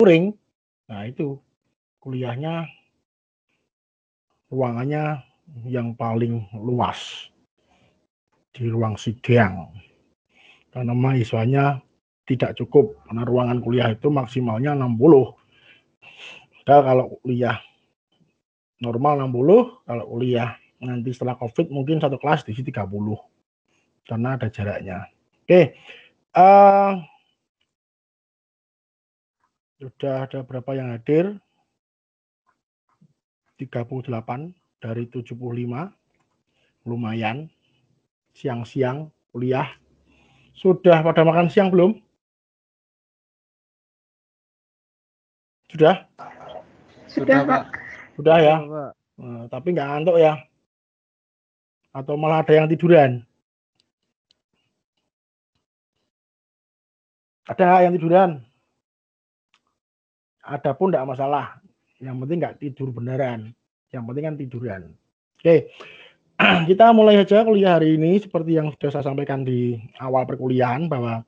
luring, nah itu kuliahnya ruangannya yang paling luas di ruang sidang. Karena mahasiswanya tidak cukup karena ruangan kuliah itu maksimalnya 60. Padahal kalau kuliah normal 60, kalau kuliah nanti setelah Covid mungkin satu kelas di sini 30 karena ada jaraknya. Oke, uh, sudah ada berapa yang hadir? 38 dari 75, lumayan. Siang-siang kuliah. Sudah pada makan siang belum? Sudah? Sudah, Pak. Sudah ya? Nah, tapi nggak ngantuk ya? Atau malah ada yang tiduran? Ada yang tiduran? Ada pun tidak masalah. Yang penting nggak tidur beneran. Yang penting kan tiduran. Oke, kita mulai saja kuliah hari ini seperti yang sudah saya sampaikan di awal perkuliahan bahwa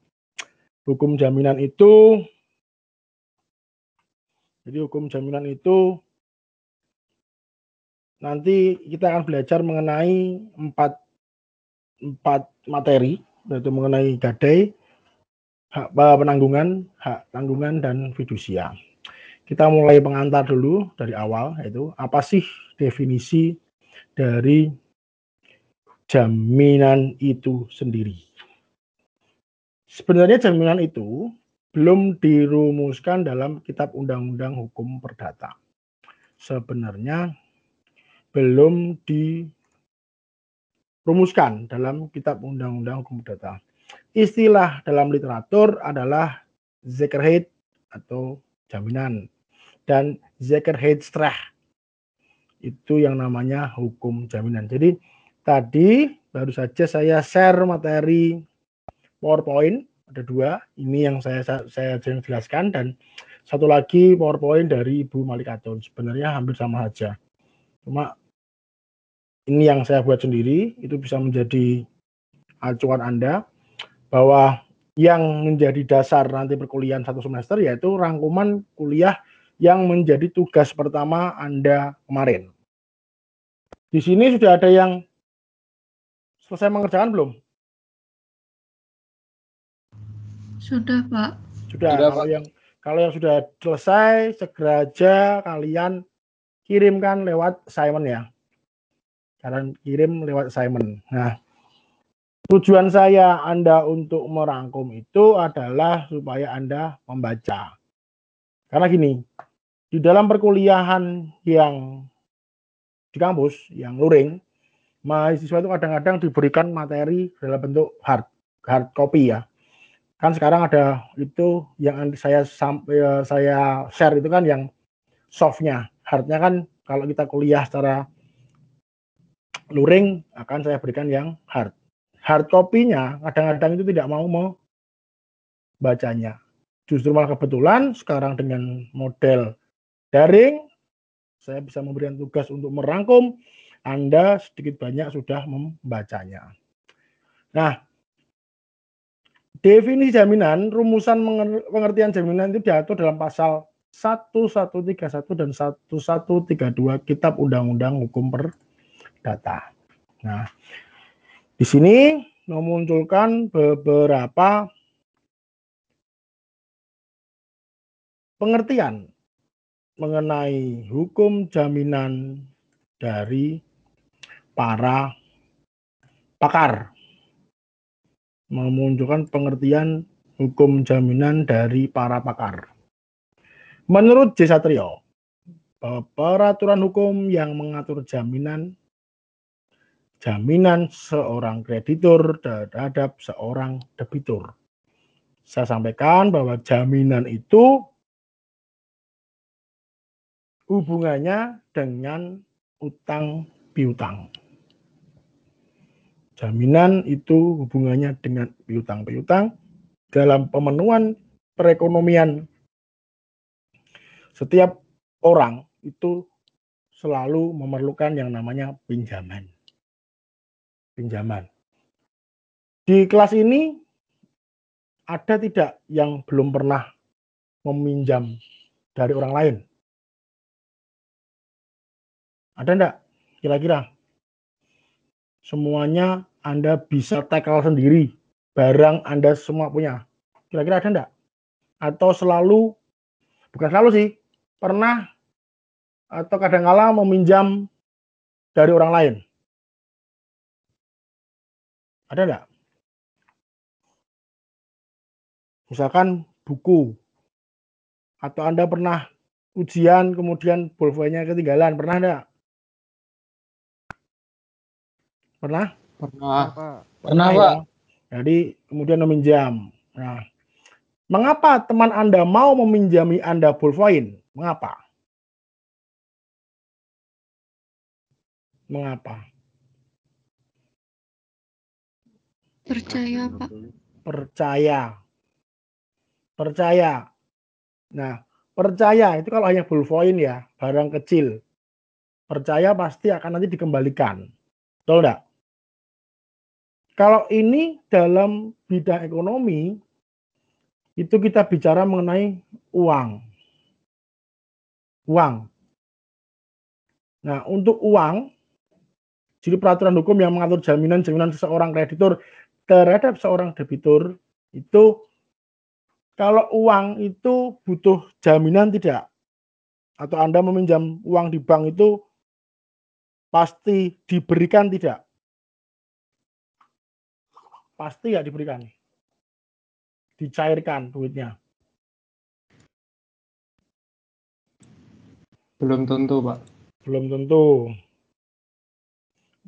hukum jaminan itu jadi hukum jaminan itu nanti kita akan belajar mengenai empat empat materi yaitu mengenai gadai, hak penanggungan, hak tanggungan dan fidusia. Kita mulai pengantar dulu dari awal yaitu apa sih definisi dari jaminan itu sendiri. Sebenarnya jaminan itu belum dirumuskan dalam Kitab Undang-Undang Hukum Perdata. Sebenarnya belum dirumuskan dalam Kitab Undang-Undang Hukum Perdata. Istilah dalam literatur adalah Zekerheid atau jaminan dan Zekerheidstrah itu yang namanya hukum jaminan. Jadi tadi baru saja saya share materi PowerPoint ada dua. Ini yang saya saya jelaskan dan satu lagi PowerPoint dari Ibu Malik Atun. Sebenarnya hampir sama saja. Cuma ini yang saya buat sendiri itu bisa menjadi acuan Anda bahwa yang menjadi dasar nanti perkuliahan satu semester yaitu rangkuman kuliah yang menjadi tugas pertama Anda kemarin. Di sini sudah ada yang selesai mengerjakan belum? Sudah, Pak. Sudah. sudah kalau Pak. yang kalau yang sudah selesai, segera aja kalian kirimkan lewat Simon ya. Kalian kirim lewat Simon. Nah, tujuan saya Anda untuk merangkum itu adalah supaya Anda membaca. Karena gini, di dalam perkuliahan yang di kampus, yang luring, mahasiswa itu kadang-kadang diberikan materi dalam bentuk hard hard copy ya. Kan sekarang ada itu yang saya sampai saya share itu kan yang softnya. Hardnya kan kalau kita kuliah secara luring akan saya berikan yang hard hard copy-nya kadang-kadang itu tidak mau mau bacanya justru malah kebetulan sekarang dengan model daring saya bisa memberikan tugas untuk merangkum Anda sedikit banyak sudah membacanya nah Definisi jaminan, rumusan pengertian jaminan itu diatur dalam pasal 1131 dan 1132 Kitab Undang-Undang Hukum Perdata. Nah, di sini memunculkan beberapa pengertian mengenai hukum jaminan dari para pakar memunculkan pengertian hukum jaminan dari para pakar. Menurut J. Satrio, peraturan hukum yang mengatur jaminan jaminan seorang kreditur terhadap seorang debitur. Saya sampaikan bahwa jaminan itu hubungannya dengan utang piutang. Jaminan itu hubungannya dengan piutang-piutang dalam pemenuhan perekonomian. Setiap orang itu selalu memerlukan yang namanya pinjaman. Pinjaman. Di kelas ini ada tidak yang belum pernah meminjam dari orang lain? Ada enggak kira-kira? Semuanya Anda bisa tackle sendiri. Barang Anda semua punya. Kira-kira ada enggak? Atau selalu, bukan selalu sih, pernah atau kadang-kala meminjam dari orang lain? Ada enggak? Misalkan buku. Atau Anda pernah ujian kemudian pulpennya ketinggalan. Pernah enggak? Pernah? Pernah. Pernah, Pak. Jadi kemudian meminjam. Nah, mengapa teman Anda mau meminjami Anda pulpoin? Mengapa? Mengapa? Percaya, Pak. Percaya. Percaya. Nah, percaya itu kalau hanya pulpoin ya, barang kecil. Percaya pasti akan nanti dikembalikan. Betul enggak? Kalau ini dalam bidang ekonomi, itu kita bicara mengenai uang. Uang. Nah, untuk uang, jadi peraturan hukum yang mengatur jaminan-jaminan seseorang kreditur terhadap seorang debitur itu kalau uang itu butuh jaminan tidak? Atau Anda meminjam uang di bank itu pasti diberikan tidak? pasti ya diberikan. Dicairkan duitnya. Belum tentu, Pak. Belum tentu.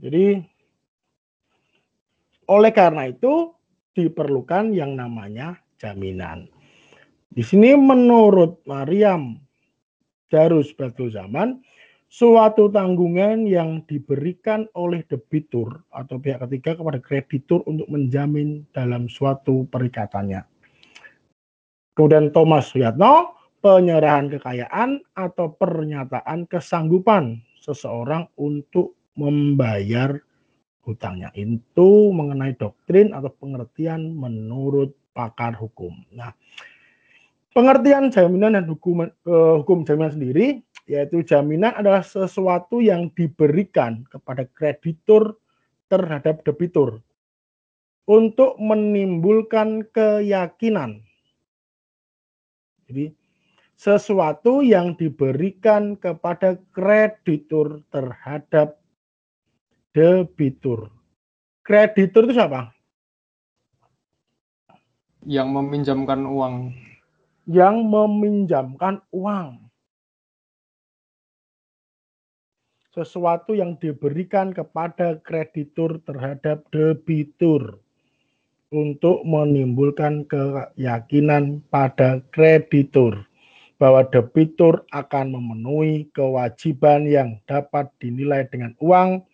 Jadi, oleh karena itu diperlukan yang namanya jaminan. Di sini menurut Mariam Darus Batul Zaman, suatu tanggungan yang diberikan oleh debitur atau pihak ketiga kepada kreditur untuk menjamin dalam suatu perikatannya. Kemudian Thomas Suyatno, penyerahan kekayaan atau pernyataan kesanggupan seseorang untuk membayar hutangnya. Itu mengenai doktrin atau pengertian menurut pakar hukum. Nah, pengertian jaminan dan hukum, uh, hukum jaminan sendiri yaitu jaminan adalah sesuatu yang diberikan kepada kreditur terhadap debitur untuk menimbulkan keyakinan. Jadi sesuatu yang diberikan kepada kreditur terhadap debitur. Kreditur itu siapa? Yang meminjamkan uang. Yang meminjamkan uang. sesuatu yang diberikan kepada kreditur terhadap debitur untuk menimbulkan keyakinan pada kreditur bahwa debitur akan memenuhi kewajiban yang dapat dinilai dengan uang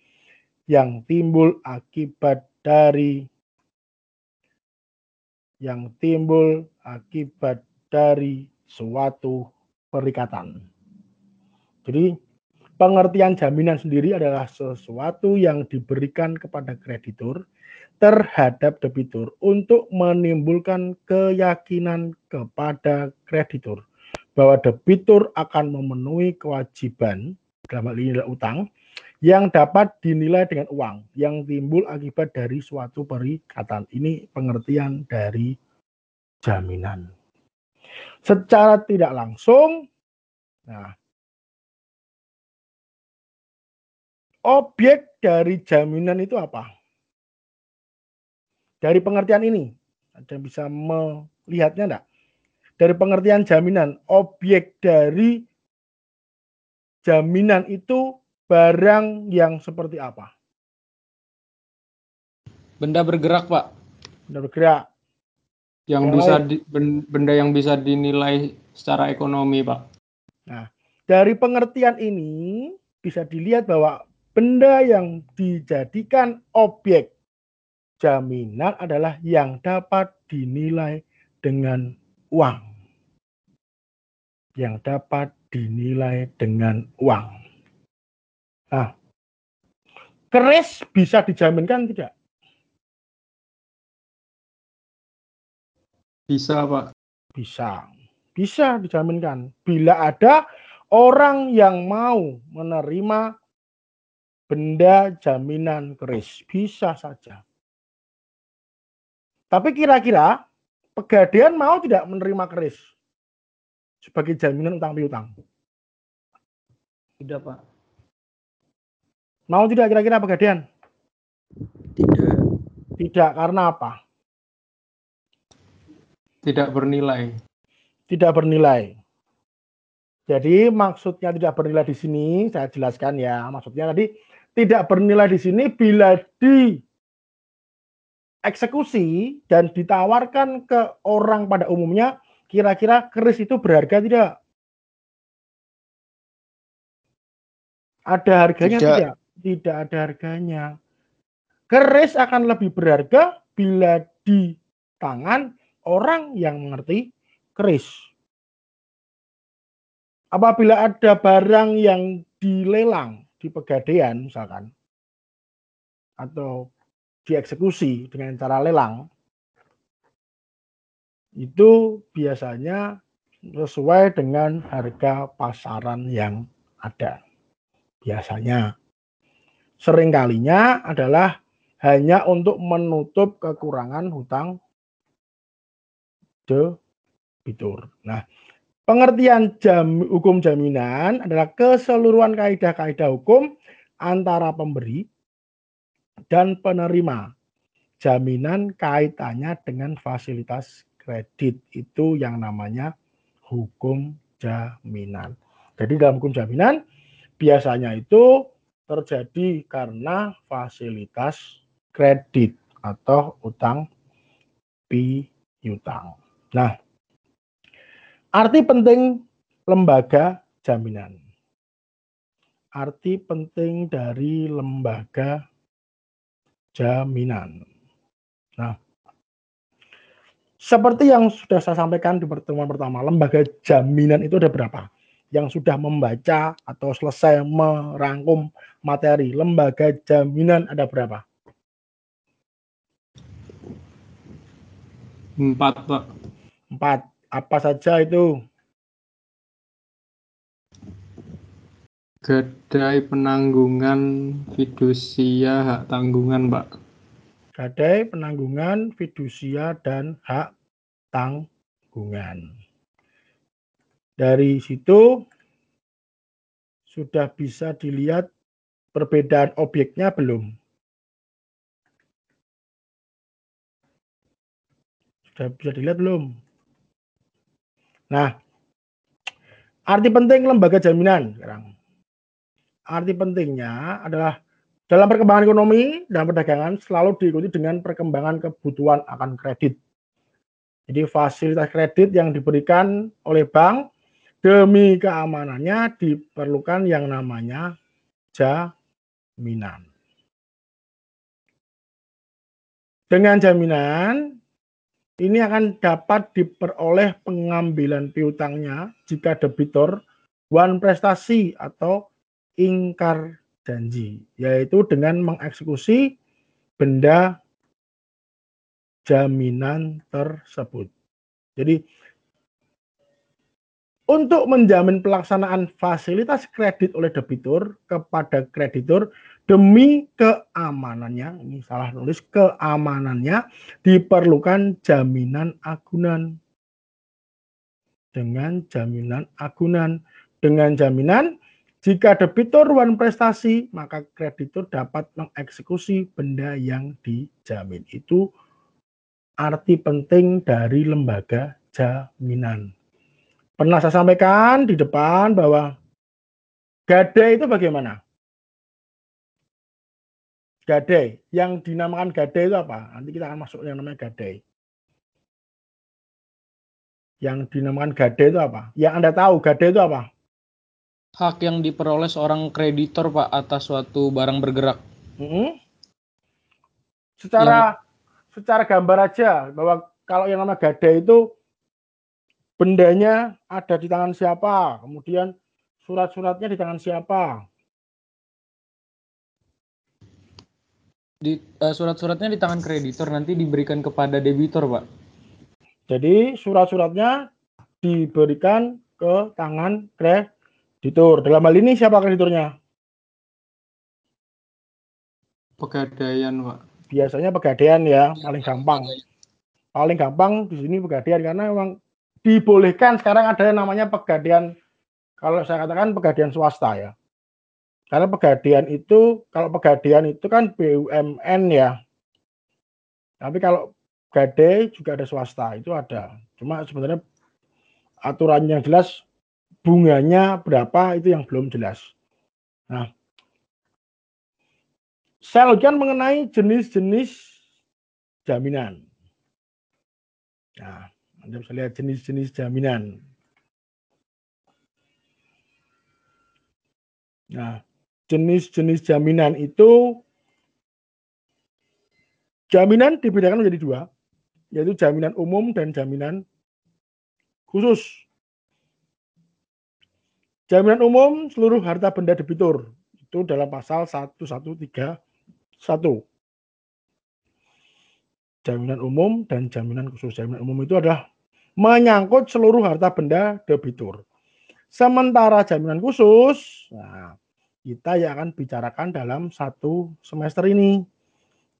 yang timbul akibat dari yang timbul akibat dari suatu perikatan. Jadi pengertian jaminan sendiri adalah sesuatu yang diberikan kepada kreditur terhadap debitur untuk menimbulkan keyakinan kepada kreditur bahwa debitur akan memenuhi kewajiban dalam hal ini adalah utang yang dapat dinilai dengan uang yang timbul akibat dari suatu perikatan. Ini pengertian dari jaminan. Secara tidak langsung, nah Objek dari jaminan itu apa? Dari pengertian ini, ada yang bisa melihatnya enggak? Dari pengertian jaminan, objek dari jaminan itu barang yang seperti apa? Benda bergerak, Pak. Benda bergerak. Yang, yang bisa di, benda yang bisa dinilai secara ekonomi, Pak. Nah, dari pengertian ini bisa dilihat bahwa benda yang dijadikan objek jaminan adalah yang dapat dinilai dengan uang. Yang dapat dinilai dengan uang. Nah, keris bisa dijaminkan tidak? Bisa, Pak. Bisa. Bisa dijaminkan. Bila ada orang yang mau menerima benda jaminan keris, bisa saja. Tapi kira-kira Pegadaian mau tidak menerima keris sebagai jaminan utang piutang? Tidak, Pak. Mau tidak kira-kira Pegadaian? Tidak. Tidak, karena apa? Tidak bernilai. Tidak bernilai. Jadi maksudnya tidak bernilai di sini, saya jelaskan ya. Maksudnya tadi tidak bernilai di sini bila di eksekusi dan ditawarkan ke orang pada umumnya, kira-kira keris itu berharga tidak? Ada harganya tidak? Tidak, tidak ada harganya. Keris akan lebih berharga bila di tangan orang yang mengerti keris. Apabila ada barang yang dilelang di pegadaian misalkan, atau dieksekusi dengan cara lelang, itu biasanya sesuai dengan harga pasaran yang ada. Biasanya. Seringkalinya adalah hanya untuk menutup kekurangan hutang debitur. Nah, pengertian jam, hukum jaminan adalah keseluruhan kaidah-kaidah hukum antara pemberi dan penerima. Jaminan kaitannya dengan fasilitas kredit itu yang namanya hukum jaminan. Jadi dalam hukum jaminan biasanya itu terjadi karena fasilitas kredit atau utang piutang. Nah, arti penting lembaga jaminan. Arti penting dari lembaga jaminan. Nah, seperti yang sudah saya sampaikan di pertemuan pertama, lembaga jaminan itu ada berapa? Yang sudah membaca atau selesai merangkum materi, lembaga jaminan ada berapa? Empat, Pak. Empat. Apa saja itu? Gadai penanggungan fidusia hak tanggungan, Pak. Gadai penanggungan fidusia dan hak tanggungan. Dari situ sudah bisa dilihat perbedaan objeknya belum? Sudah bisa dilihat belum? Nah, arti penting lembaga jaminan sekarang arti pentingnya adalah dalam perkembangan ekonomi dan perdagangan selalu diikuti dengan perkembangan kebutuhan akan kredit. Jadi fasilitas kredit yang diberikan oleh bank demi keamanannya diperlukan yang namanya jaminan. Dengan jaminan ini akan dapat diperoleh pengambilan piutangnya jika debitur one prestasi atau ingkar janji, yaitu dengan mengeksekusi benda jaminan tersebut. Jadi untuk menjamin pelaksanaan fasilitas kredit oleh debitur kepada kreditur demi keamanannya, ini salah nulis, keamanannya diperlukan jaminan agunan. Dengan jaminan agunan, dengan jaminan jika debitur one prestasi, maka kreditur dapat mengeksekusi benda yang dijamin. Itu arti penting dari lembaga jaminan. Pernah saya sampaikan di depan bahwa gadai itu bagaimana? Gadai, yang dinamakan gadai itu apa? Nanti kita akan masuk yang namanya gadai. Yang dinamakan gadai itu apa? Yang Anda tahu gadai itu apa? hak yang diperoleh seorang kreditor Pak atas suatu barang bergerak. Hmm. Secara yang... secara gambar aja bahwa kalau yang nama gadai itu bendanya ada di tangan siapa, kemudian surat-suratnya di tangan siapa. Di uh, surat-suratnya di tangan kreditor nanti diberikan kepada debitor, Pak. Jadi surat-suratnya diberikan ke tangan kreditur. Dalam hal ini siapa krediturnya? Pegadaian, Pak. Biasanya pegadaian ya, paling gampang. Paling gampang di sini pegadaian karena memang dibolehkan sekarang ada yang namanya pegadaian kalau saya katakan pegadaian swasta ya. Karena pegadaian itu kalau pegadaian itu kan BUMN ya. Tapi kalau gade juga ada swasta, itu ada. Cuma sebenarnya aturan yang jelas bunganya berapa itu yang belum jelas. Nah, saya mengenai jenis-jenis jaminan. Nah, Anda bisa lihat jenis-jenis jaminan. Nah, jenis-jenis jaminan itu jaminan dibedakan menjadi dua, yaitu jaminan umum dan jaminan khusus. Jaminan umum seluruh harta benda debitur itu dalam pasal 1131. Jaminan umum dan jaminan khusus. Jaminan umum itu adalah menyangkut seluruh harta benda debitur. Sementara jaminan khusus, nah, kita yang akan bicarakan dalam satu semester ini.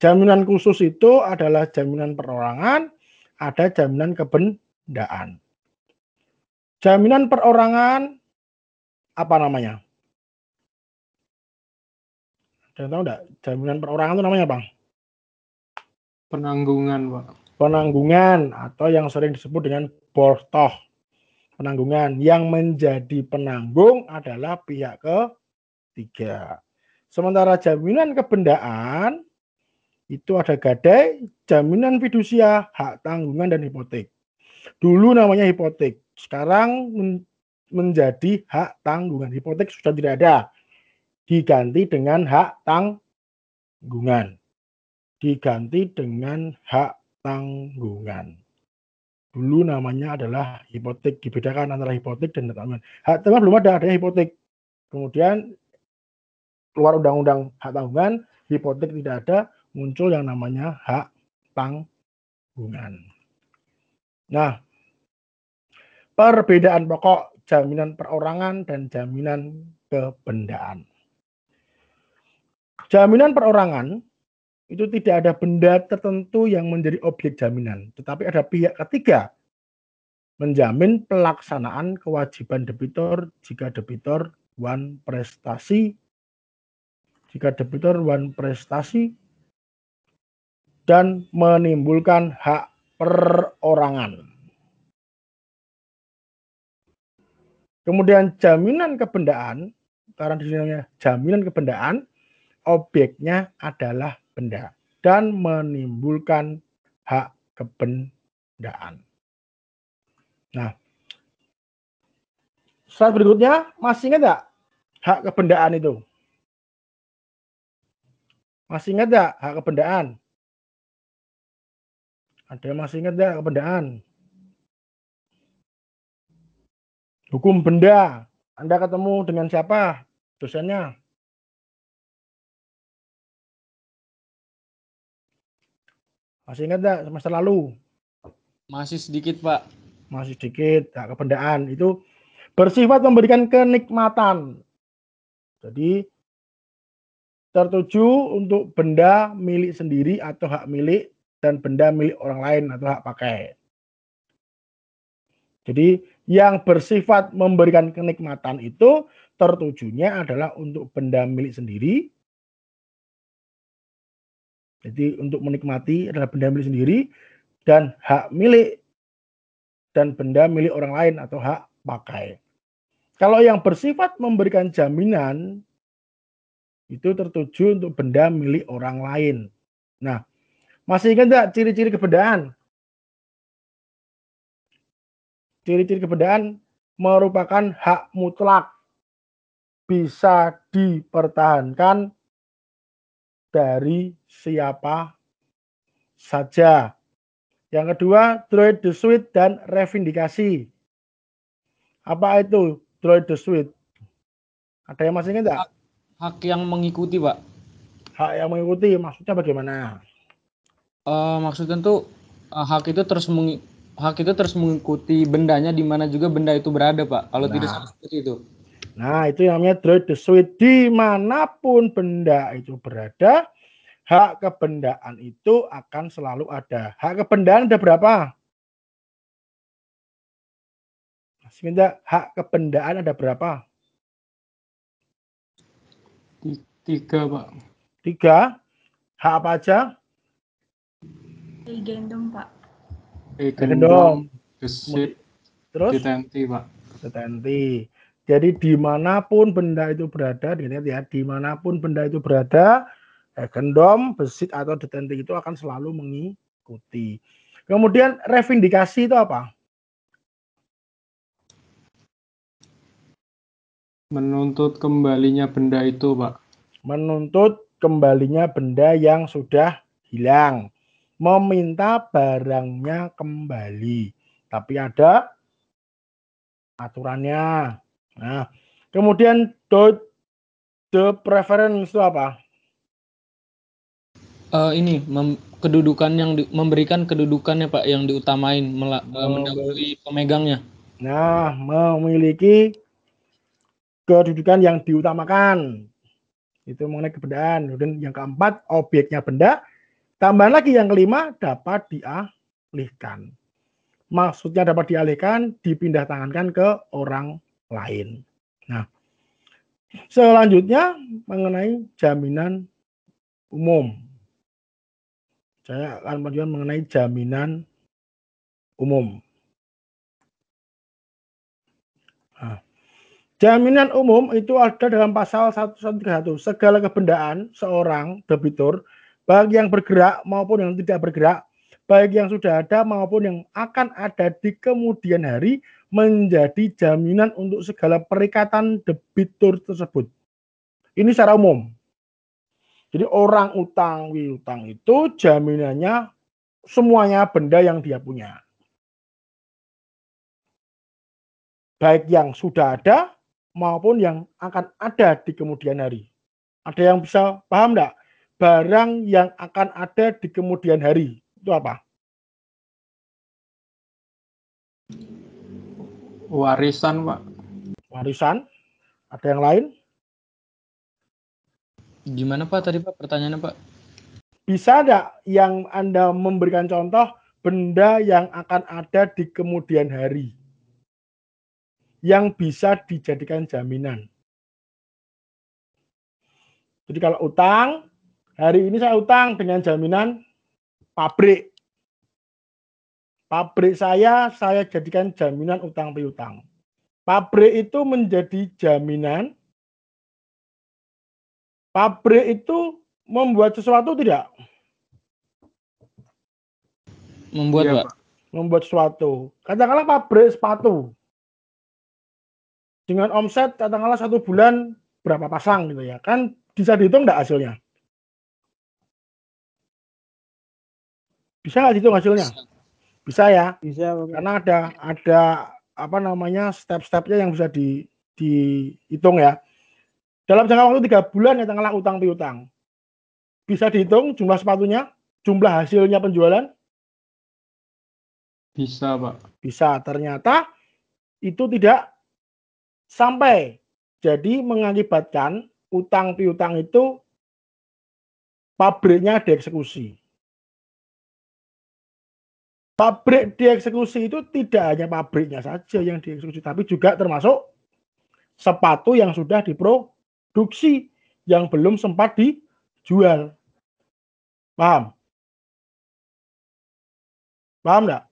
Jaminan khusus itu adalah jaminan perorangan, ada jaminan kebendaan. Jaminan perorangan apa namanya? Ada tahu enggak? Jaminan perorangan itu namanya, Bang? Penanggungan, Pak. Penanggungan atau yang sering disebut dengan bortoh. Penanggungan yang menjadi penanggung adalah pihak ketiga. Sementara jaminan kebendaan itu ada gadai, jaminan fidusia, hak tanggungan dan hipotek. Dulu namanya hipotek, sekarang men menjadi hak tanggungan. Hipotek sudah tidak ada. Diganti dengan hak tanggungan. Diganti dengan hak tanggungan. Dulu namanya adalah hipotek, dibedakan antara hipotek dan tanggungan. Hak tanggungan belum ada, adanya hipotek. Kemudian keluar undang-undang hak tanggungan, hipotek tidak ada, muncul yang namanya hak tanggungan. Nah, perbedaan pokok jaminan perorangan dan jaminan kebendaan. Jaminan perorangan itu tidak ada benda tertentu yang menjadi objek jaminan, tetapi ada pihak ketiga menjamin pelaksanaan kewajiban debitur jika debitur one prestasi jika debitur one prestasi dan menimbulkan hak perorangan. Kemudian jaminan kebendaan, karena di jaminan kebendaan, objeknya adalah benda dan menimbulkan hak kebendaan. Nah, slide berikutnya masih ingat nggak hak kebendaan itu? Masih ingat nggak hak kebendaan? Ada yang masih ingat nggak kebendaan? Hukum benda. Anda ketemu dengan siapa? Dosennya. Masih ingat nggak semester lalu? Masih sedikit, Pak. Masih sedikit. Hak kebendaan itu bersifat memberikan kenikmatan. Jadi tertuju untuk benda milik sendiri atau hak milik dan benda milik orang lain atau hak pakai. Jadi yang bersifat memberikan kenikmatan itu tertujunya adalah untuk benda milik sendiri. Jadi untuk menikmati adalah benda milik sendiri dan hak milik dan benda milik orang lain atau hak pakai. Kalau yang bersifat memberikan jaminan itu tertuju untuk benda milik orang lain. Nah, masih ingat enggak ciri-ciri kebendaan? Ciri-ciri kebendaan merupakan hak mutlak bisa dipertahankan dari siapa saja. Yang kedua, droid the suite dan revindikasi. Apa itu droid the suite? Ada yang masih ingat? Hak, hak yang mengikuti, Pak. Hak yang mengikuti maksudnya bagaimana? Uh, maksudnya tuh uh, hak itu terus mengi hak itu terus mengikuti bendanya di mana juga benda itu berada, Pak. Kalau tidak Nah. sama seperti itu. Nah, itu yang namanya droid the suite. Di mana pun benda itu berada, hak kebendaan itu akan selalu ada. Hak kebendaan ada berapa? Sebentar, hak kebendaan ada berapa? Tiga, Pak. Tiga. Hak apa aja? Legendum, Pak. Legendom. gesit, Terus detenti, Pak. detenti. Jadi di mana pun benda itu berada, diingat ya, di mana pun benda itu berada, gendom, besit atau detenti itu akan selalu mengikuti. Kemudian revindikasi itu apa? Menuntut kembalinya benda itu, Pak. Menuntut kembalinya benda yang sudah hilang, meminta barangnya kembali. Tapi ada aturannya. Nah, kemudian do the preference itu apa? Eh, ini mem- kedudukan yang di- memberikan kedudukannya Pak yang diutamain mela- eh, Oh, mendahului pemegangnya. Nah, memiliki kedudukan yang diutamakan. Itu mengenai kebendaan. Kemudian yang keempat, objeknya benda. Tambahan lagi yang kelima, dapat dialihkan. Maksudnya dapat dialihkan, dipindah tangankan ke orang lain. Nah, selanjutnya mengenai jaminan umum. Saya akan menunjukkan mengenai jaminan umum. Jaminan umum itu ada dalam pasal 131. Segala kebendaan seorang debitur, baik yang bergerak maupun yang tidak bergerak, baik yang sudah ada maupun yang akan ada di kemudian hari, menjadi jaminan untuk segala perikatan debitur tersebut. Ini secara umum. Jadi orang utang piutang itu jaminannya semuanya benda yang dia punya. Baik yang sudah ada maupun yang akan ada di kemudian hari. Ada yang bisa paham enggak? Barang yang akan ada di kemudian hari itu apa? Warisan, Pak. Warisan? Ada yang lain? Gimana Pak tadi Pak pertanyaannya Pak? Bisa enggak yang Anda memberikan contoh benda yang akan ada di kemudian hari? Yang bisa dijadikan jaminan. Jadi kalau utang, hari ini saya utang dengan jaminan pabrik. Pabrik saya, saya jadikan jaminan utang piutang. Pabrik itu menjadi jaminan. Pabrik itu membuat sesuatu tidak? Membuat Pak. Membuat sesuatu. Katakanlah pabrik sepatu. Dengan omset katakanlah satu bulan berapa pasang gitu ya. Kan bisa dihitung enggak hasilnya? Bisa nggak dihitung hasilnya? Bisa ya. Bisa, Pak. karena ada ada apa namanya step-stepnya yang bisa di dihitung ya dalam jangka waktu tiga bulan ya katakanlah utang piutang bisa dihitung jumlah sepatunya jumlah hasilnya penjualan Bisa Pak. bisa ternyata itu tidak sampai jadi mengakibatkan utang piutang itu pabriknya dieksekusi pabrik dieksekusi itu tidak hanya pabriknya saja yang dieksekusi, tapi juga termasuk sepatu yang sudah diproduksi yang belum sempat dijual. Paham? Paham enggak?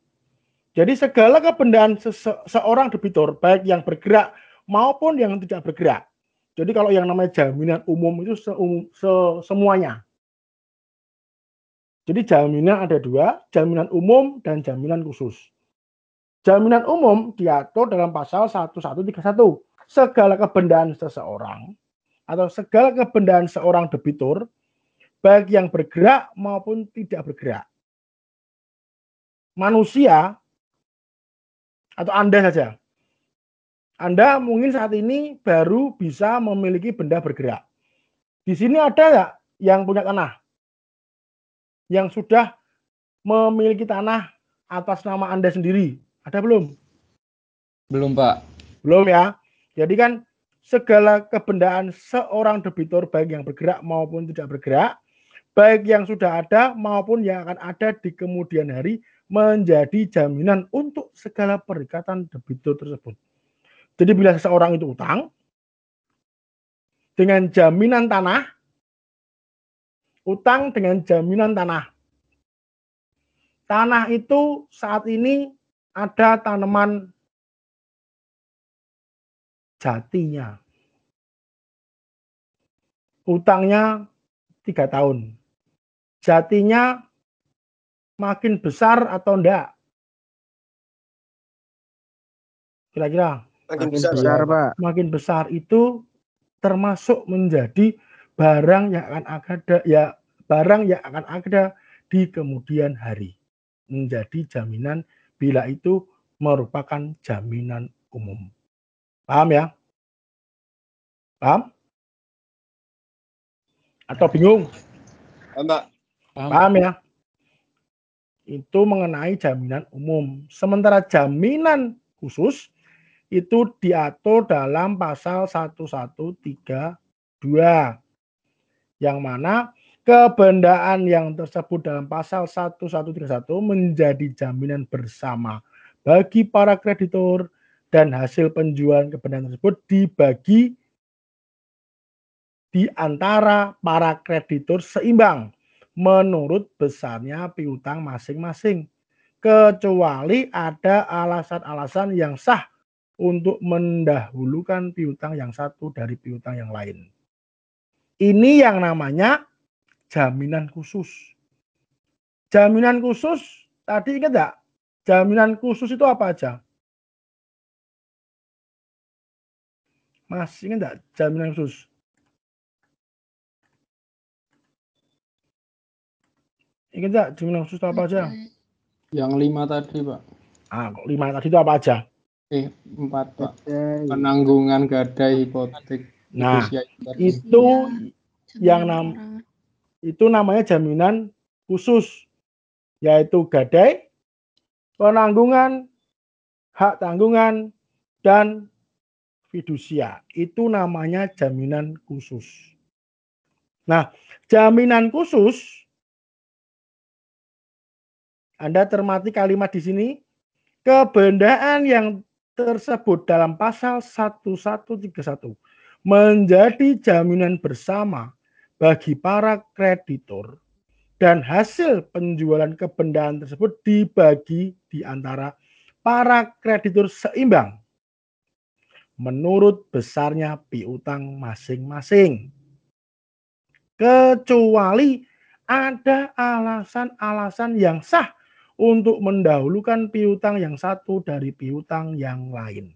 Jadi segala kebendaan sese- seorang debitur, baik yang bergerak maupun yang tidak bergerak. Jadi kalau yang namanya jaminan umum itu seumum- se- semuanya. Jadi jaminan ada dua, jaminan umum dan jaminan khusus. Jaminan umum diatur dalam pasal 1131. Segala kebendaan seseorang atau segala kebendaan seorang debitur, baik yang bergerak maupun tidak bergerak. Manusia atau Anda saja. Anda mungkin saat ini baru bisa memiliki benda bergerak. Di sini ada nggak yang punya tanah? Yang sudah memiliki tanah atas nama Anda sendiri. Ada belum? Belum, Pak. Belum ya. Jadi kan segala kebendaan seorang debitur baik yang bergerak maupun tidak bergerak, baik yang sudah ada maupun yang akan ada di kemudian hari menjadi jaminan untuk segala perikatan debitur tersebut. Jadi bila seseorang itu utang dengan jaminan tanah, utang dengan jaminan tanah. Tanah itu saat ini ada tanaman jatinya. Utangnya tiga tahun. Jatinya makin besar atau enggak? Kira-kira Makin besar, Pak. makin besar itu termasuk menjadi barang yang akan ada ya barang yang akan ada di kemudian hari menjadi jaminan bila itu merupakan jaminan umum. Paham ya? Paham? Atau bingung? Mbak, Paham ya? Itu mengenai jaminan umum. Sementara jaminan khusus itu diatur dalam pasal 1132 yang mana kebendaan yang tersebut dalam pasal 1131 menjadi jaminan bersama bagi para kreditur dan hasil penjualan kebendaan tersebut dibagi di antara para kreditur seimbang menurut besarnya piutang masing-masing kecuali ada alasan-alasan yang sah untuk mendahulukan piutang yang satu dari piutang yang lain. Ini yang namanya jaminan khusus. Jaminan khusus, tadi ingat enggak? Jaminan khusus itu apa aja? Masih ingat enggak jaminan khusus? Ingat enggak jaminan khusus itu apa aja? Yang lima tadi, Pak. Ah, kok lima tadi itu apa aja? Eh, empat, Pak. Penanggungan gadai hipotek. Nah, itu Jaminan yang nam- perorangan. Itu namanya jaminan khusus yaitu gadai, penanggungan, hak tanggungan dan fidusia. Itu namanya jaminan khusus. Nah, jaminan khusus Anda cermati kalimat di sini kebendaan yang tersebut dalam pasal 1131 menjadi jaminan bersama bagi para kreditur dan hasil penjualan kebendaan tersebut dibagi di antara para kreditur seimbang menurut besarnya piutang masing-masing. Kecuali ada alasan-alasan yang sah untuk mendahulukan piutang yang satu dari piutang yang lain.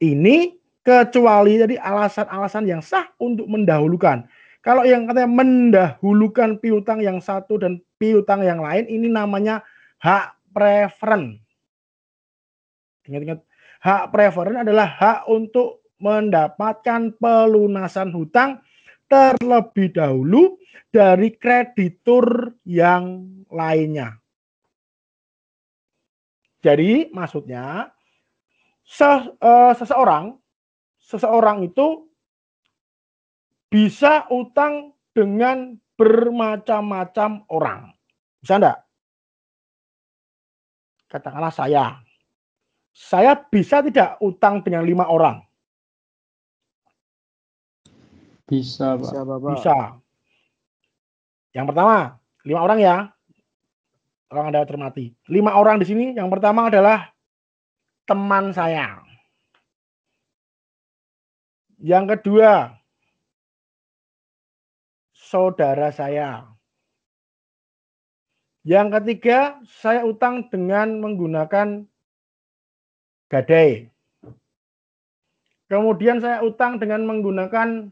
Ini kecuali jadi alasan-alasan yang sah untuk mendahulukan. Kalau yang katanya mendahulukan piutang yang satu dan piutang yang lain ini namanya hak preferen. Ingat-ingat, hak preferen adalah hak untuk mendapatkan pelunasan hutang terlebih dahulu dari kreditur yang lainnya. Jadi maksudnya se- eh, seseorang seseorang itu bisa utang dengan bermacam-macam orang. Bisa enggak? Katakanlah saya. Saya bisa tidak utang dengan lima orang? Bisa, Pak. Bisa, Bapak. Bisa. Yang pertama, lima orang ya. Orang Anda cermati. Lima orang di sini, yang pertama adalah teman saya. Yang kedua, saudara saya. Yang ketiga, saya utang dengan menggunakan gadai. Kemudian saya utang dengan menggunakan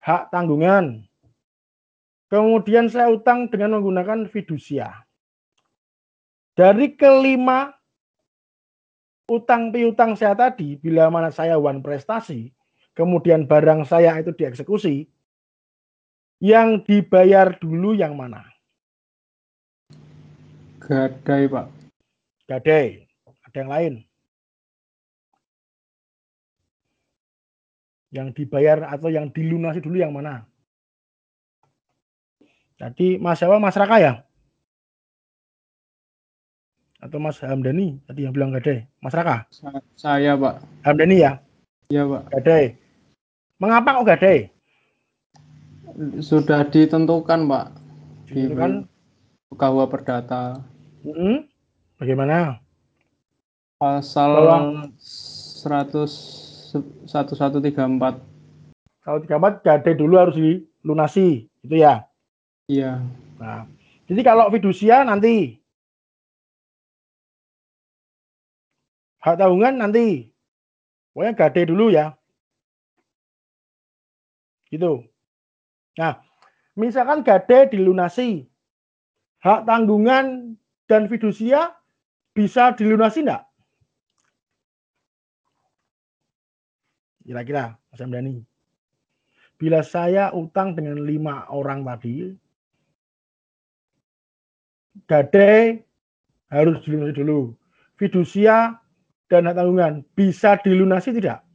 hak tanggungan. Kemudian saya utang dengan menggunakan fidusia. Dari kelima utang piutang saya tadi, bila mana saya one prestasi, kemudian barang saya itu dieksekusi, yang dibayar dulu yang mana? Gadai, Pak. Gadai. Ada yang lain? Yang dibayar atau yang dilunasi dulu yang mana? Tadi Mas siapa? Mas Raka ya? Atau Mas Hamdani tadi yang bilang gadai? Mas Raka? Sa- Saya, Pak. Hamdani ya? Iya, Pak. Gadai. Mengapa kok gadai? Sudah ditentukan, Pak. Di kan Perdata. mm, bagaimana? Pasal Bahwa- 100 1134. Kalau 34 gadai dulu harus dilunasi, itu ya. Iya. Nah, jadi kalau fidusia nanti hak tanggungan nanti pokoknya gadai dulu ya. Gitu. Nah, misalkan gadai dilunasi, hak tanggungan dan fidusia bisa dilunasi enggak? Kira-kira, Mas Hamdani. Bila saya utang dengan lima orang tadi, gadai harus dilunasi dulu. Fidusia dan hak tanggungan bisa dilunasi tidak?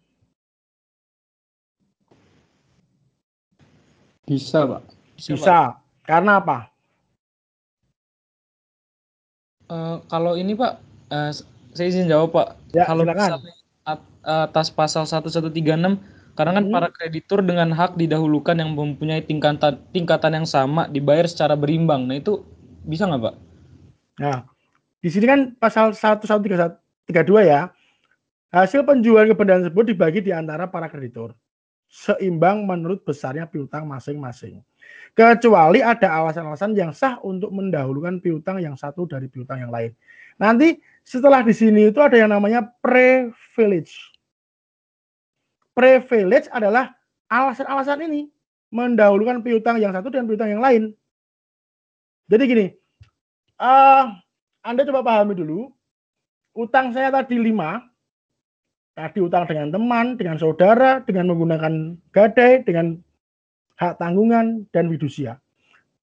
Bisa, Pak. Bisa. Karena apa? Eh, kalau ini Pak, eh, saya izin jawab Pak. Ya, kalau silakan. atas pasal 1136, karena kan Hmm. para kreditur dengan hak didahulukan yang mempunyai tingkatan tingkatan yang sama dibayar secara berimbang. Nah itu bisa nggak Pak? Nah, di sini kan pasal 1132 ya. Hasil penjualan kebendaan tersebut dibagi di antara para kreditur. Seimbang menurut besarnya piutang masing-masing. Kecuali ada alasan-alasan yang sah untuk mendahulukan piutang yang satu dari piutang yang lain. Nanti setelah di sini itu ada yang namanya privilege. Privilege adalah alasan-alasan ini mendahulukan piutang yang satu dan piutang yang lain. Jadi gini, eh Anda coba pahami dulu, utang saya tadi 5, tadi utang dengan teman, dengan saudara, dengan menggunakan gadai, dengan hak tanggungan, dan fidusia.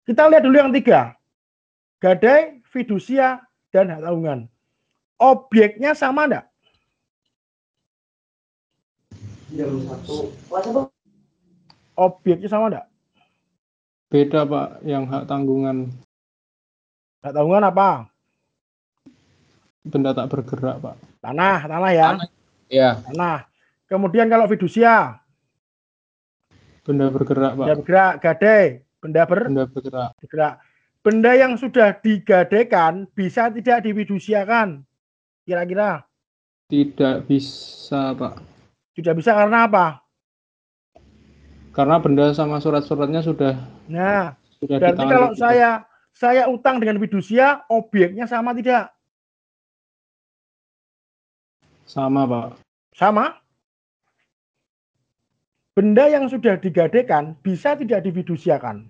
Kita lihat dulu yang tiga, gadai, fidusia, dan hak tanggungan. Objeknya sama enggak? Objeknya sama enggak? Beda, Pak, yang hak tanggungan Hak tanggungan apa? benda tak bergerak, Pak. Tanah, tanah ya. Tanah. Ya. Tanah. Kemudian kalau fidusia, Benda bergerak, Pak. benda bergerak, gadai, benda ber, Benda bergerak. bergerak. Benda yang sudah digadaikan bisa tidak difidusiakan? Kira-kira Tidak bisa, Pak. tidak bisa karena apa? Karena benda sama surat-suratnya sudah Nah, sudah berarti kalau saya saya utang dengan fidusia, objeknya sama tidak? sama, Pak. Sama. Benda yang sudah digadaikan bisa tidak difidusiakan?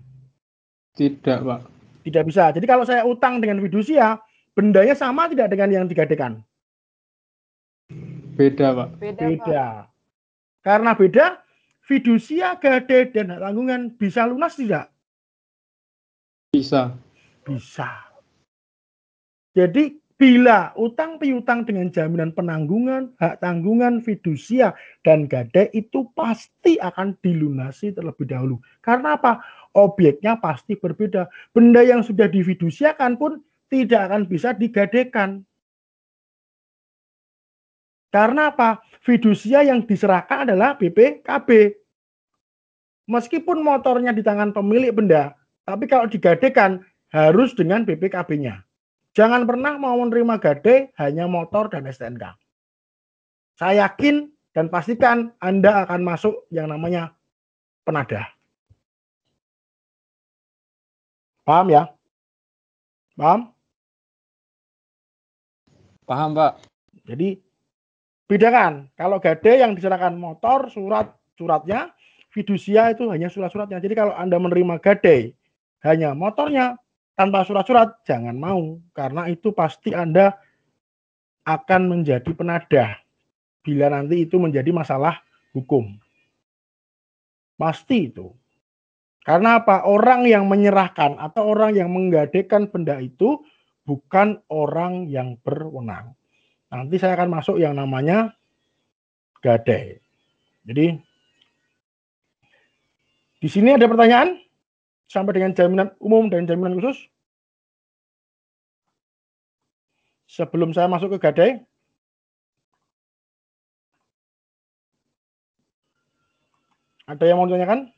Tidak, Pak. Tidak bisa. Jadi kalau saya utang dengan fidusia, bendanya sama tidak dengan yang digadaikan? Beda, Pak. Beda. Karena beda, fidusia, gadai, dan hak tanggungan bisa lunas tidak? Bisa. Bisa. Jadi bila utang piutang dengan jaminan penanggungan, hak tanggungan, fidusia, dan gadai itu pasti akan dilunasi terlebih dahulu. Karena apa? Objeknya pasti berbeda. Benda yang sudah difidusiakan pun tidak akan bisa digadaikan. Karena apa? Fidusia yang diserahkan adalah BPKB. Meskipun motornya di tangan pemilik benda, tapi kalau digadaikan harus dengan BPKB-nya. Jangan pernah mau menerima gadai hanya motor dan STNK. Saya yakin dan pastikan Anda akan masuk yang namanya penadah. Paham ya? Paham? Paham Pak? Jadi bedakan kalau gadai yang diserahkan motor surat suratnya fidusia itu hanya surat-suratnya. Jadi kalau Anda menerima gadai hanya motornya tanpa surat-surat jangan mau karena itu pasti Anda akan menjadi penadah bila nanti itu menjadi masalah hukum. Pasti itu. Karena apa? Orang yang menyerahkan atau orang yang menggadaikan benda itu bukan orang yang berwenang. Nanti saya akan masuk yang namanya gadai. Jadi di sini ada pertanyaan sampai dengan jaminan umum dan jaminan khusus. Sebelum saya masuk ke gadai, ada yang mau ditanyakan?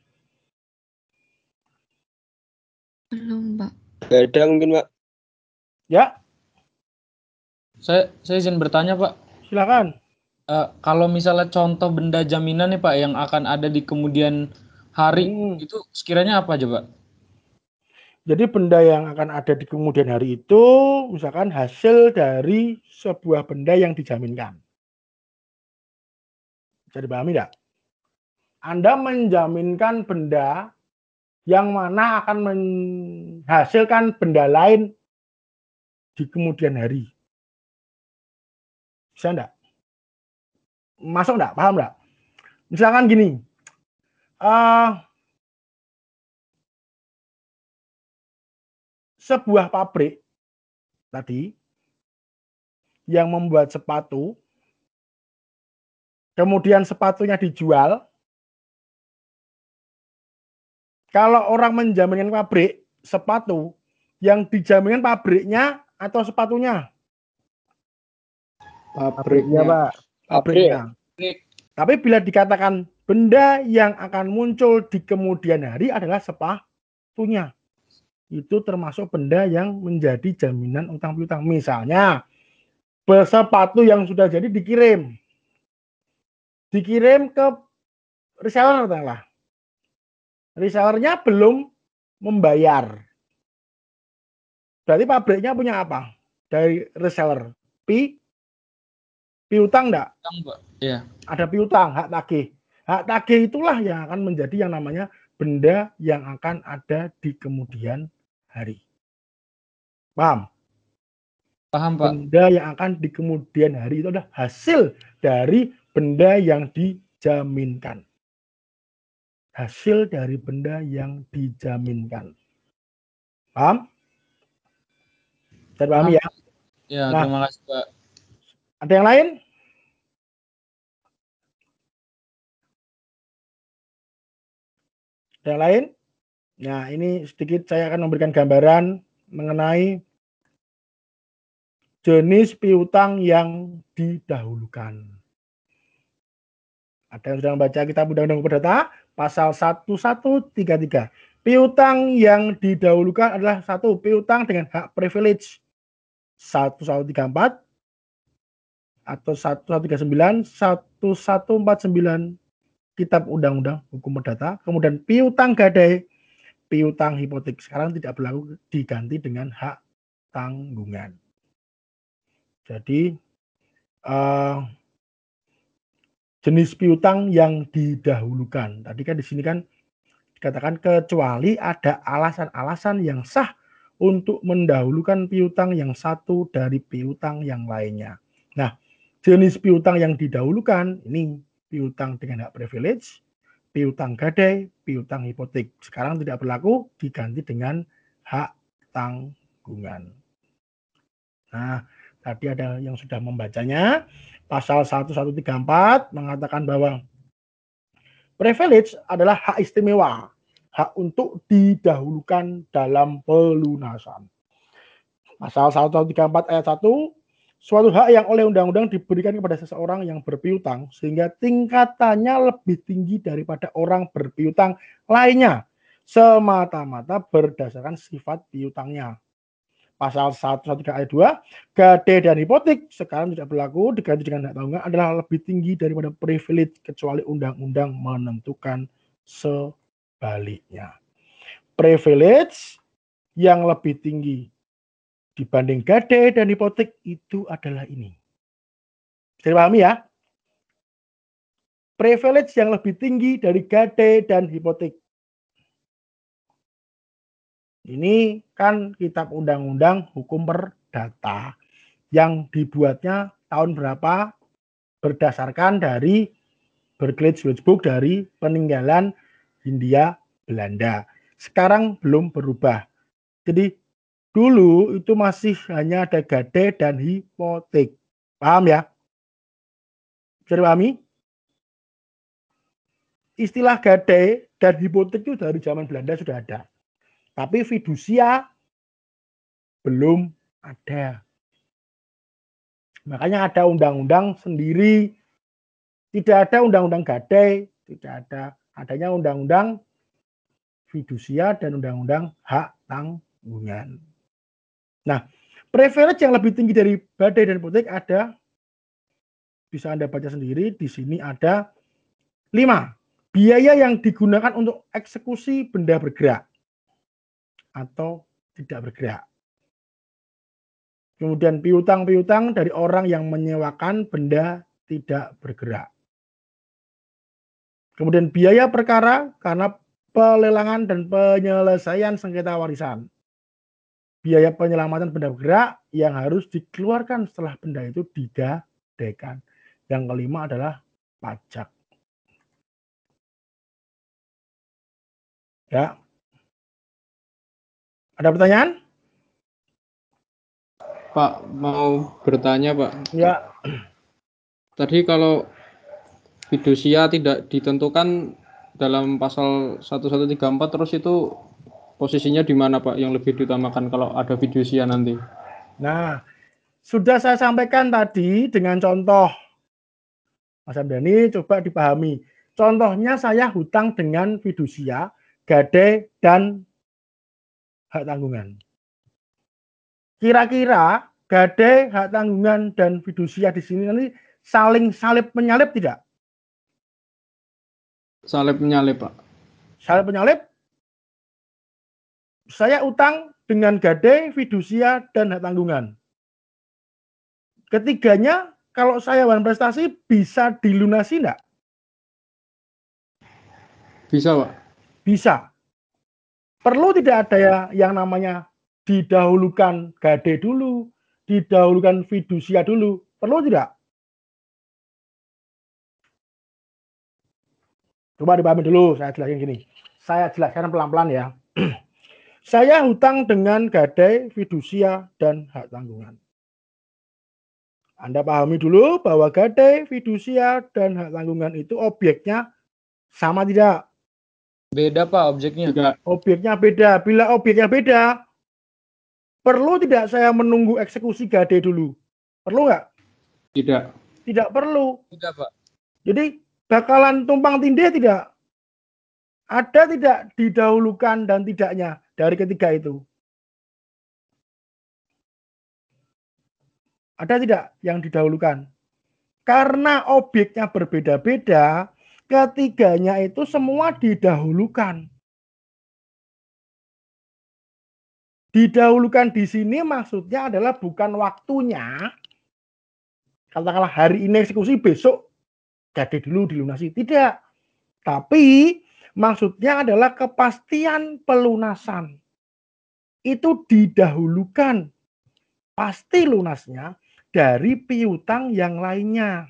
Belum, Pak. Gak ada mungkin Pak. Ya, Saya saya izin bertanya Pak. silakan. Eh, kalau misalnya contoh benda jaminan nih Pak yang akan ada di kemudian hari Hmm. itu sekiranya apa aja Pak? Jadi benda yang akan ada di kemudian hari itu misalkan hasil dari sebuah benda yang dijaminkan. Bisa dipahami tidak? Anda menjaminkan benda yang mana akan menghasilkan benda lain di kemudian hari. Bisa enggak? Masuk enggak? Paham enggak? Misalkan gini. Eh sebuah pabrik tadi yang membuat sepatu, kemudian sepatunya dijual. Kalau orang menjaminkan pabrik sepatu, yang dijaminkan pabriknya atau sepatunya? Pabriknya, Pak. Pabriknya. Pabrik. Tapi bila dikatakan benda yang akan muncul di kemudian hari adalah sepatunya. Itu termasuk benda yang menjadi jaminan utang piutang. Misalnya, sepatu yang sudah jadi dikirim. Dikirim ke reseller katakanlah. Resellernya belum membayar. Berarti pabriknya punya apa? Dari reseller. Pi, piutang enggak? Iya. ada piutang, hak tagih. Hak tagih itulah yang akan menjadi yang namanya benda yang akan ada di kemudian hari. Paham? Paham Pak. Benda yang akan di kemudian hari itu adalah hasil dari benda yang dijaminkan. Hasil dari benda yang dijaminkan. Paham? Saya pahami ya. Ya, Nah. terima kasih Pak. Ada yang lain? Yang lain? Nah, ini sedikit saya akan memberikan gambaran mengenai jenis piutang yang didahulukan. Ada yang sudah membaca kitab Undang-Undang Perdata pasal 1133. Piutang yang didahulukan adalah satu piutang dengan hak privilege 1134 atau 1139, 1149 Kitab Undang-Undang Hukum Perdata, kemudian piutang gadai, piutang hipotek sekarang tidak berlaku diganti dengan hak tanggungan. Jadi eh, jenis piutang yang didahulukan. Tadi kan di sini kan dikatakan kecuali ada alasan-alasan yang sah untuk mendahulukan piutang yang satu dari piutang yang lainnya. Nah, jenis piutang yang didahulukan ini piutang dengan hak privilege, piutang gadai, piutang hipotek. Sekarang tidak berlaku diganti dengan hak tanggungan. Nah, tadi ada yang sudah membacanya. Pasal 1134 mengatakan bahwa privilege adalah hak istimewa, hak untuk didahulukan dalam pelunasan. Pasal 1134 ayat 1 suatu hak yang oleh undang-undang diberikan kepada seseorang yang berpiutang sehingga tingkatannya lebih tinggi daripada orang berpiutang lainnya semata-mata berdasarkan sifat piutangnya. Pasal 113 ayat 2, gade dan hipotek sekarang tidak berlaku diganti dengan hak tanggungan adalah lebih tinggi daripada privilege kecuali undang-undang menentukan sebaliknya. Privilege yang lebih tinggi dibanding gade dan hipotek itu adalah ini. Bisa dipahami ya? Privilege yang lebih tinggi dari gade dan hipotek. Ini kan kitab undang-undang hukum perdata yang dibuatnya tahun berapa berdasarkan dari Berkeley Book dari peninggalan Hindia Belanda. Sekarang belum berubah. Jadi dulu itu masih hanya ada gade dan hipotek. Paham ya? Bisa dipahami? Istilah gade dan hipotek itu dari zaman Belanda sudah ada. Tapi fidusia belum ada. Makanya ada undang-undang sendiri. Tidak ada undang-undang gade, tidak ada adanya undang-undang fidusia dan undang-undang hak tanggungan. Nah, privilege yang lebih tinggi dari badai dan hipotek ada bisa Anda baca sendiri di sini ada lima biaya yang digunakan untuk eksekusi benda bergerak atau tidak bergerak. Kemudian piutang-piutang dari orang yang menyewakan benda tidak bergerak. Kemudian biaya perkara karena pelelangan dan penyelesaian sengketa warisan. Biaya penyelamatan benda bergerak yang harus dikeluarkan setelah benda itu digadaikan. Yang kelima adalah pajak. Ya. Ada pertanyaan? Pak, mau bertanya, Pak. Ya. Tadi kalau fidusia tidak ditentukan dalam pasal 1134 terus itu posisinya di mana Pak yang lebih diutamakan kalau ada fidusia nanti? Nah, sudah saya sampaikan tadi dengan contoh. Mas Amdani coba dipahami. Contohnya saya hutang dengan fidusia, gade, dan hak tanggungan. Kira-kira gade, hak tanggungan, dan fidusia di sini nanti saling salib menyalip tidak? Salib menyalip, Pak. Salib menyalip. Saya utang dengan gade, fidusia, dan hak tanggungan. Ketiganya, kalau saya wan prestasi bisa dilunasi enggak? Bisa, Pak. Bisa. Perlu tidak ada ya yang namanya didahulukan gade dulu, didahulukan fidusia dulu. Perlu tidak? Coba dipahami dulu, saya jelasin gini. Saya jelaskan pelan-pelan ya. saya hutang dengan gadai, fidusia, dan hak tanggungan. Anda pahami dulu bahwa gadai, fidusia, dan hak tanggungan itu objeknya sama tidak? Beda Pak objeknya. Tidak. Objeknya beda. Bila objeknya beda, perlu tidak saya menunggu eksekusi gadai dulu? Perlu nggak? Tidak. Tidak perlu. Tidak Pak. Jadi bakalan tumpang tindih tidak? Ada tidak didahulukan dan tidaknya dari ketiga itu? Ada tidak yang didahulukan? Karena objeknya berbeda-beda, ketiganya itu semua didahulukan. Didahulukan di sini maksudnya adalah bukan waktunya. Katakanlah hari ini eksekusi, besok jadi dulu dilunasi. Tidak. Tapi maksudnya adalah kepastian pelunasan. Itu didahulukan. Pasti lunasnya dari piutang yang lainnya.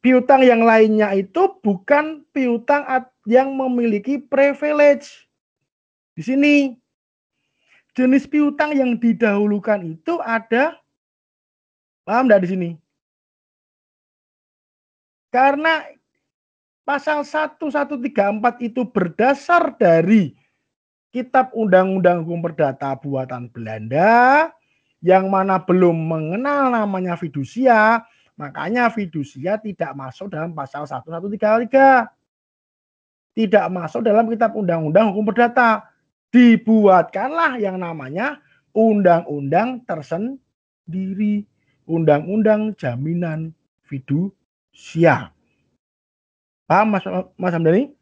Piutang yang lainnya itu bukan piutang yang memiliki privilege. Di sini jenis piutang yang didahulukan itu ada paham enggak di sini? Karena pasal 1134 itu berdasar dari Kitab Undang-Undang Hukum Perdata buatan Belanda yang mana belum mengenal namanya fidusia, makanya fidusia tidak masuk dalam pasal 1133. Tidak masuk dalam Kitab Undang-Undang Hukum Perdata. Dibuatkanlah yang namanya undang-undang tersendiri, undang-undang jaminan fidusia. Paham Mas, Mas Hamdani?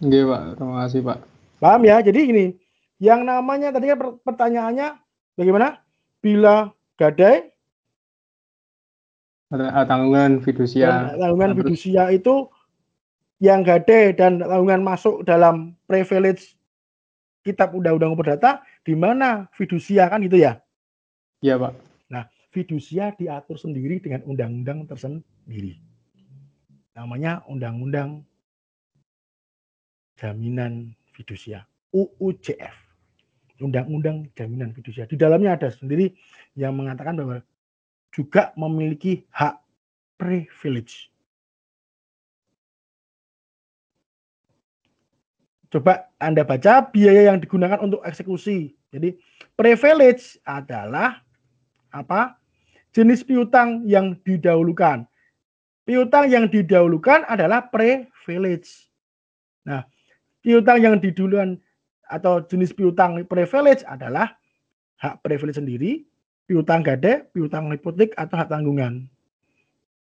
Oke Pak, terima kasih Pak. Paham ya? Jadi ini, yang namanya tadi kan pertanyaannya bagaimana? Bila gadai tanggungan fidusia. Tanggungan fidusia itu yang gadai dan tanggungan masuk dalam privilege kitab undang-undang perdata di mana fidusia kan gitu ya? Iya, Pak fidusia diatur sendiri dengan undang-undang tersendiri. Namanya Undang-Undang Jaminan fidusia, UUJF. Undang-Undang Jaminan Fidusia. Di dalamnya ada sendiri yang mengatakan bahwa juga memiliki hak privilege. Coba Anda baca biaya yang digunakan untuk eksekusi. Jadi privilege adalah apa? Jenis piutang yang didahulukan. Piutang yang didahulukan adalah privilege. Nah, piutang yang diduluan atau jenis piutang privilege adalah hak privilege sendiri, piutang gade, piutang hipotek atau hak tanggungan.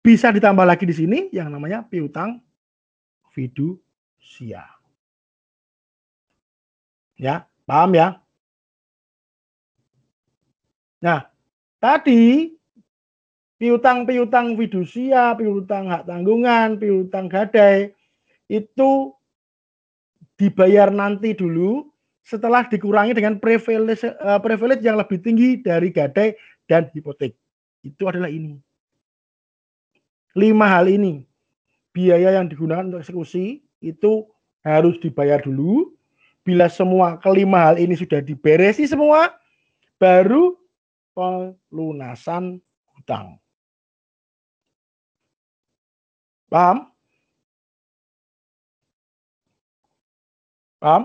Bisa ditambah lagi di sini yang namanya piutang fidusia. Ya, paham ya? Nah, tadi piutang-piutang fidusia, piutang hak tanggungan, piutang gadai itu dibayar nanti dulu setelah dikurangi dengan privilege, uh, privilege yang lebih tinggi dari gadai dan hipotek. Itu adalah ini. Lima hal ini. Biaya yang digunakan untuk eksekusi itu harus dibayar dulu. Bila semua kelima hal ini sudah diberesi semua, baru pelunasan hutang. Paham? Paham?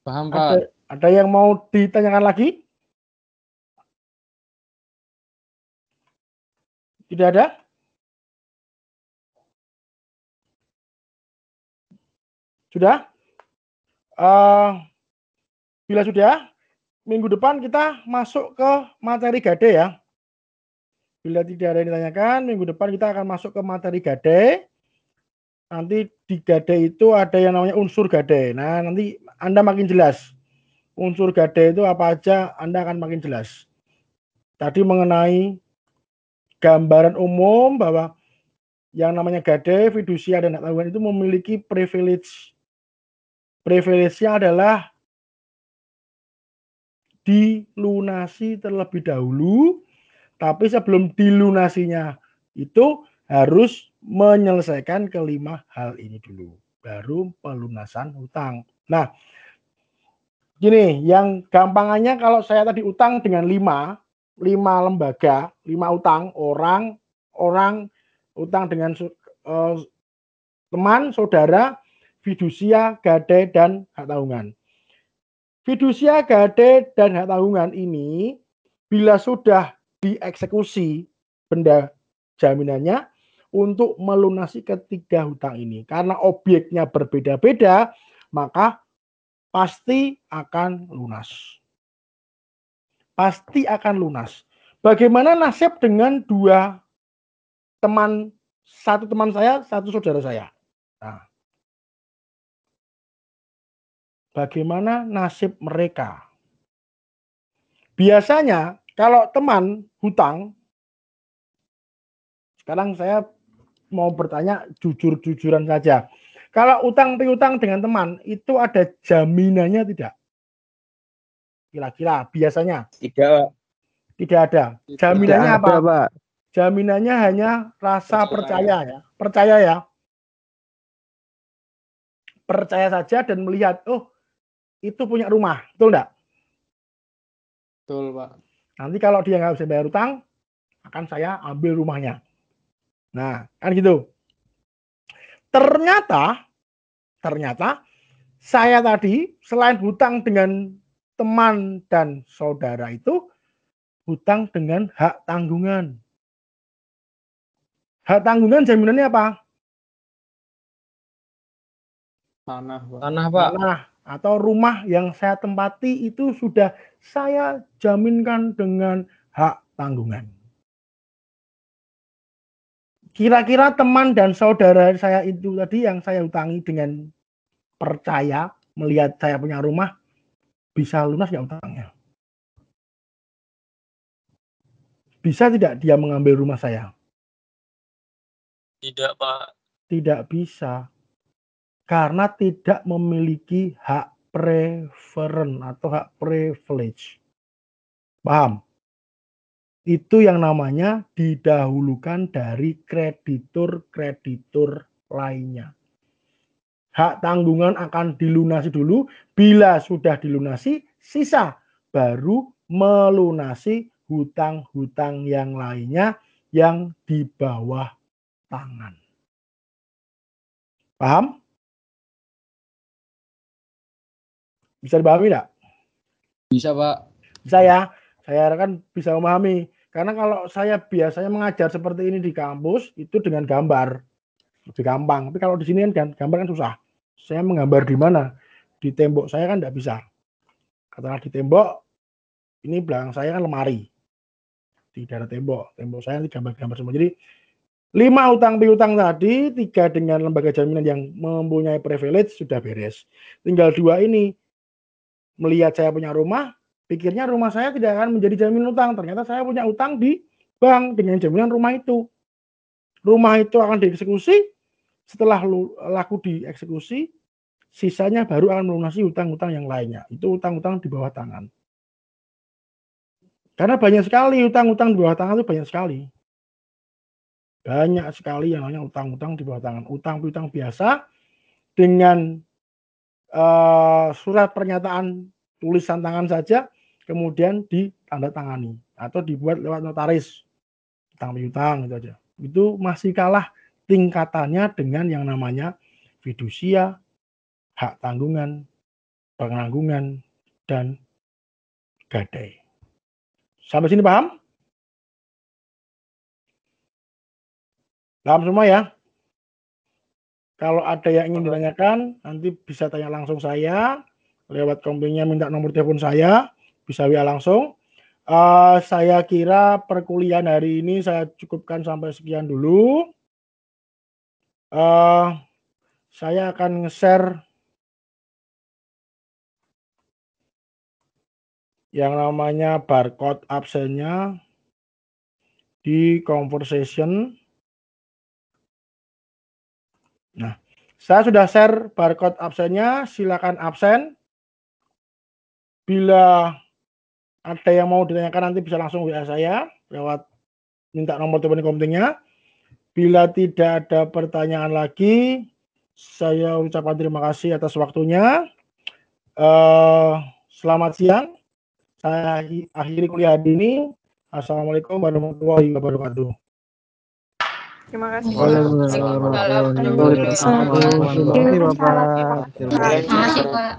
Paham, Ada, Pak. ada yang mau ditanyakan lagi? Tidak ada? Sudah? Uh, bila sudah, minggu depan kita masuk ke materi gade ya. Bila tidak ada yang ditanyakan, minggu depan kita akan masuk ke materi gade. Nanti di gade itu ada yang namanya unsur gade. Nah, nanti Anda makin jelas. Unsur gade itu apa aja, Anda akan makin jelas. Tadi mengenai gambaran umum bahwa yang namanya gade, fidusia, dan tanggungan itu memiliki privilege. Privilege-nya adalah dilunasi terlebih dahulu, tapi sebelum dilunasinya itu harus menyelesaikan kelima hal ini dulu. Baru pelunasan hutang. Nah, gini, yang gampangannya kalau saya tadi utang dengan lima, lima lembaga, lima utang, orang, orang utang dengan uh, teman, saudara, fidusia, gadai, dan hak tanggungan. Fidusia, gadai, dan hak tanggungan ini bila sudah dieksekusi benda jaminannya untuk melunasi ketiga hutang ini. Karena objeknya berbeda-beda, maka pasti akan lunas. Pasti akan lunas. Bagaimana nasib dengan dua teman, satu teman saya, satu saudara saya? Nah, bagaimana nasib mereka? Biasanya kalau teman hutang, sekarang saya mau bertanya jujur-jujuran saja. Kalau utang piutang dengan teman itu ada jaminannya tidak? Kira-kira biasanya? Tidak. Tidak ada. Jaminannya Tidak apa? ada, Pak. Jaminannya hanya rasa percaya, Percaya. ya. Percaya ya. Percaya saja dan melihat, oh itu punya rumah, betul enggak? Betul, Pak. Nanti kalau dia nggak bisa bayar utang, akan saya ambil rumahnya. Nah, kan gitu. Ternyata, ternyata saya tadi selain hutang dengan teman dan saudara itu, hutang dengan hak tanggungan. Hak tanggungan jaminannya apa? Tanah, Pak. Tanah, Pak. Tanah atau rumah yang saya tempati itu sudah saya jaminkan dengan hak tanggungan. Kira-kira teman dan saudara saya itu tadi yang saya utangi dengan percaya melihat saya punya rumah bisa lunas ya utangnya. Bisa tidak dia mengambil rumah saya? Tidak, Pak. Tidak bisa. Karena tidak memiliki hak preferen atau hak privilege. Paham? Itu yang namanya didahulukan dari kreditur-kreditur lainnya. hak tanggungan akan dilunasi dulu. Bila sudah dilunasi, sisa baru melunasi hutang-hutang yang lainnya yang di bawah tangan. Paham? Bisa dipahami tidak? Bisa, Pak. Bisa ya? Saya kan bisa memahami. Karena kalau saya biasanya mengajar seperti ini di kampus, itu dengan gambar. Lebih gampang. Tapi kalau di sini kan gambar kan susah. Saya menggambar di mana? Di tembok saya kan tidak bisa. Katakanlah di tembok, ini belakang saya kan lemari. Di daerah tembok. Tembok saya ini gambar-gambar semua. Jadi lima utang piutang tadi, tiga dengan lembaga jaminan yang mempunyai privilege sudah beres. Tinggal dua ini melihat saya punya rumah, pikirnya rumah saya tidak akan menjadi jaminan utang. Ternyata saya punya utang di bank dengan jaminan rumah itu. Rumah itu akan dieksekusi, setelah laku dieksekusi, sisanya baru akan melunasi utang-utang yang lainnya. Itu utang-utang di bawah tangan. Karena banyak sekali utang-utang di bawah tangan itu banyak sekali. Banyak sekali yang namanya utang-utang di bawah tangan. Utang-utang biasa dengan uh, surat pernyataan tulisan tangan saja kemudian ditandatangani atau dibuat lewat notaris utang piutang gitu aja. Itu masih kalah tingkatannya dengan yang namanya fidusia, hak tanggungan, penanggungan, dan gadai. Sampai sini paham? Paham semua ya? Kalau ada yang ingin ditanyakan, nanti bisa tanya langsung saya lewat komplingnya minta nomor telepon saya bisa WA langsung. Uh, saya kira perkuliahan hari ini saya cukupkan sampai sekian dulu. Uh, saya akan share yang namanya barcode absennya di conversation. Nah, saya sudah share barcode absennya, silakan absen. Bila ada yang mau ditanyakan nanti bisa langsung WA saya lewat minta nomor telepon komtingnya. Bila tidak ada pertanyaan lagi, saya ucapkan terima kasih atas waktunya. Uh, selamat siang. Saya akhiri kuliah hari ini. Assalamualaikum warahmatullahi wabarakatuh. Terima kasih. Ya. Terima kasih, Pak.